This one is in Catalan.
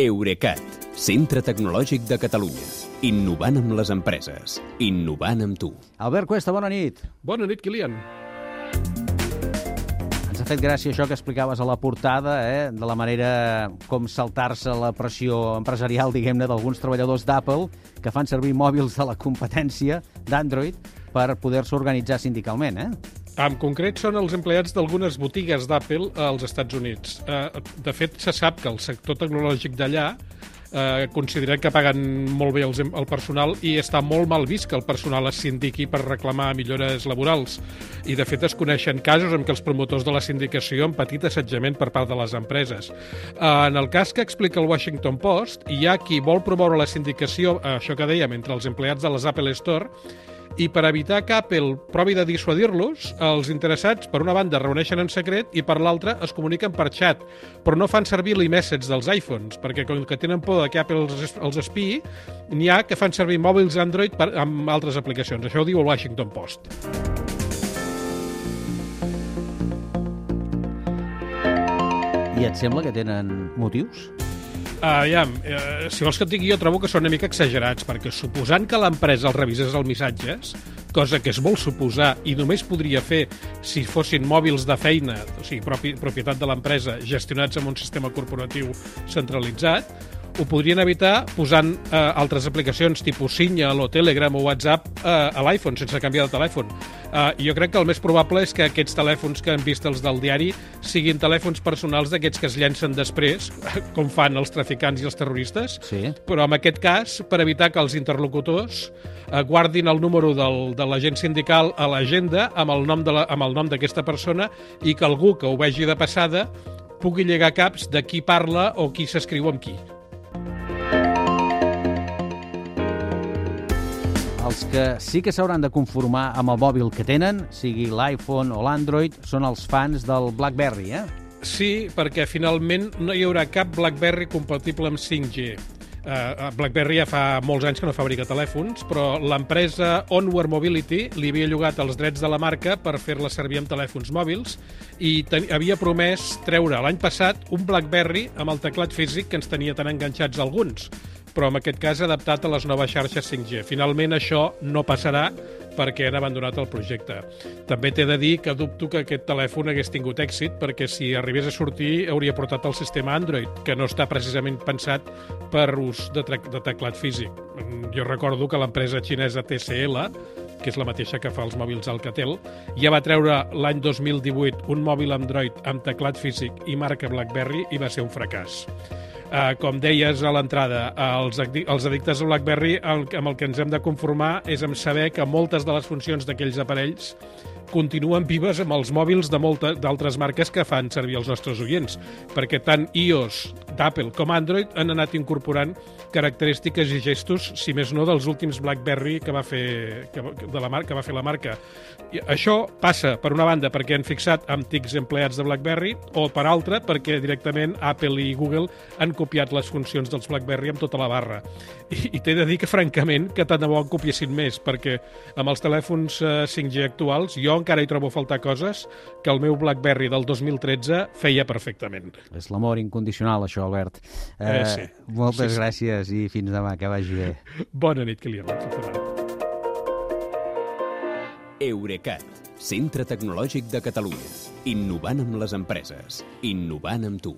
Eurecat, centre tecnològic de Catalunya. Innovant amb les empreses. Innovant amb tu. Albert Cuesta, bona nit. Bona nit, Kilian. Ens ha fet gràcia això que explicaves a la portada, eh? de la manera com saltar-se la pressió empresarial, diguem-ne, d'alguns treballadors d'Apple que fan servir mòbils de la competència d'Android per poder-se organitzar sindicalment, eh? En concret són els empleats d'algunes botigues d'Apple als Estats Units. Eh, de fet, se sap que el sector tecnològic d'allà eh, que paguen molt bé els, el personal i està molt mal vist que el personal es sindiqui per reclamar millores laborals. I, de fet, es coneixen casos en què els promotors de la sindicació han patit assetjament per part de les empreses. Eh, en el cas que explica el Washington Post, hi ha qui vol promoure la sindicació, això que dèiem, entre els empleats de les Apple Store, i per evitar que Apple provi de dissuadir-los, els interessats, per una banda, reuneixen en secret i per l'altra es comuniquen per xat, però no fan servir l'iMessage dels iPhones, perquè com que tenen por que Apple els, els espiï, n'hi ha que fan servir mòbils Android per, amb altres aplicacions. Això ho diu el Washington Post. I et sembla que tenen motius? Ja, uh, si vols que et digui, jo trobo que són una mica exagerats, perquè suposant que l'empresa els revisés els missatges, cosa que es vol suposar i només podria fer si fossin mòbils de feina, o sigui, propi, propietat de l'empresa, gestionats amb un sistema corporatiu centralitzat, ho podrien evitar posant eh, altres aplicacions tipus Signal o Telegram o WhatsApp eh, a l'iPhone, sense canviar de telèfon. Eh, jo crec que el més probable és que aquests telèfons que han vist els del diari siguin telèfons personals d'aquests que es llencen després, com fan els traficants i els terroristes, Sí. però en aquest cas, per evitar que els interlocutors eh, guardin el número del, de l'agent sindical a l'agenda amb el nom d'aquesta persona i que algú que ho vegi de passada pugui llegar caps de qui parla o qui s'escriu amb qui. Els que sí que s'hauran de conformar amb el mòbil que tenen, sigui l'iPhone o l'Android, són els fans del BlackBerry, eh? Sí, perquè finalment no hi haurà cap BlackBerry compatible amb 5G. Uh, BlackBerry ja fa molts anys que no fabrica telèfons, però l'empresa Onward Mobility li havia llogat els drets de la marca per fer-la servir amb telèfons mòbils i havia promès treure l'any passat un BlackBerry amb el teclat físic que ens tenia tan enganxats alguns però en aquest cas adaptat a les noves xarxes 5G. Finalment això no passarà perquè han abandonat el projecte. També t'he de dir que dubto que aquest telèfon hagués tingut èxit perquè si arribés a sortir hauria portat el sistema Android, que no està precisament pensat per ús de, de teclat físic. Jo recordo que l'empresa xinesa TCL que és la mateixa que fa els mòbils Alcatel, ja va treure l'any 2018 un mòbil Android amb teclat físic i marca BlackBerry i va ser un fracàs. Uh, com deies a l'entrada, els, els addictes a BlackBerry el, amb el que ens hem de conformar és amb saber que moltes de les funcions d'aquells aparells continuen vives amb els mòbils de molta- d'altres marques que fan servir els nostres oients, perquè tant iOS d'Apple com Android han anat incorporant característiques i gestos, si més no, dels últims BlackBerry que va fer, que, de la marca, que va fer la marca. I això passa, per una banda, perquè han fixat antics empleats de BlackBerry, o per altra, perquè directament Apple i Google han copiat les funcions dels BlackBerry amb tota la barra. I, i t'he de dir que, francament, que tant de bo en copiessin més, perquè amb els telèfons eh, 5G actuals jo encara hi trobo faltar coses que el meu BlackBerry del 2013 feia perfectament. És l'amor incondicional, això, Albert. Eh, sí. Moltes Sí, sí. gràcies i fins demà, que vagi bé. Bona nit, Kilian. Eurecat, centre tecnològic de Catalunya. Innovant amb les empreses. Innovant amb tu.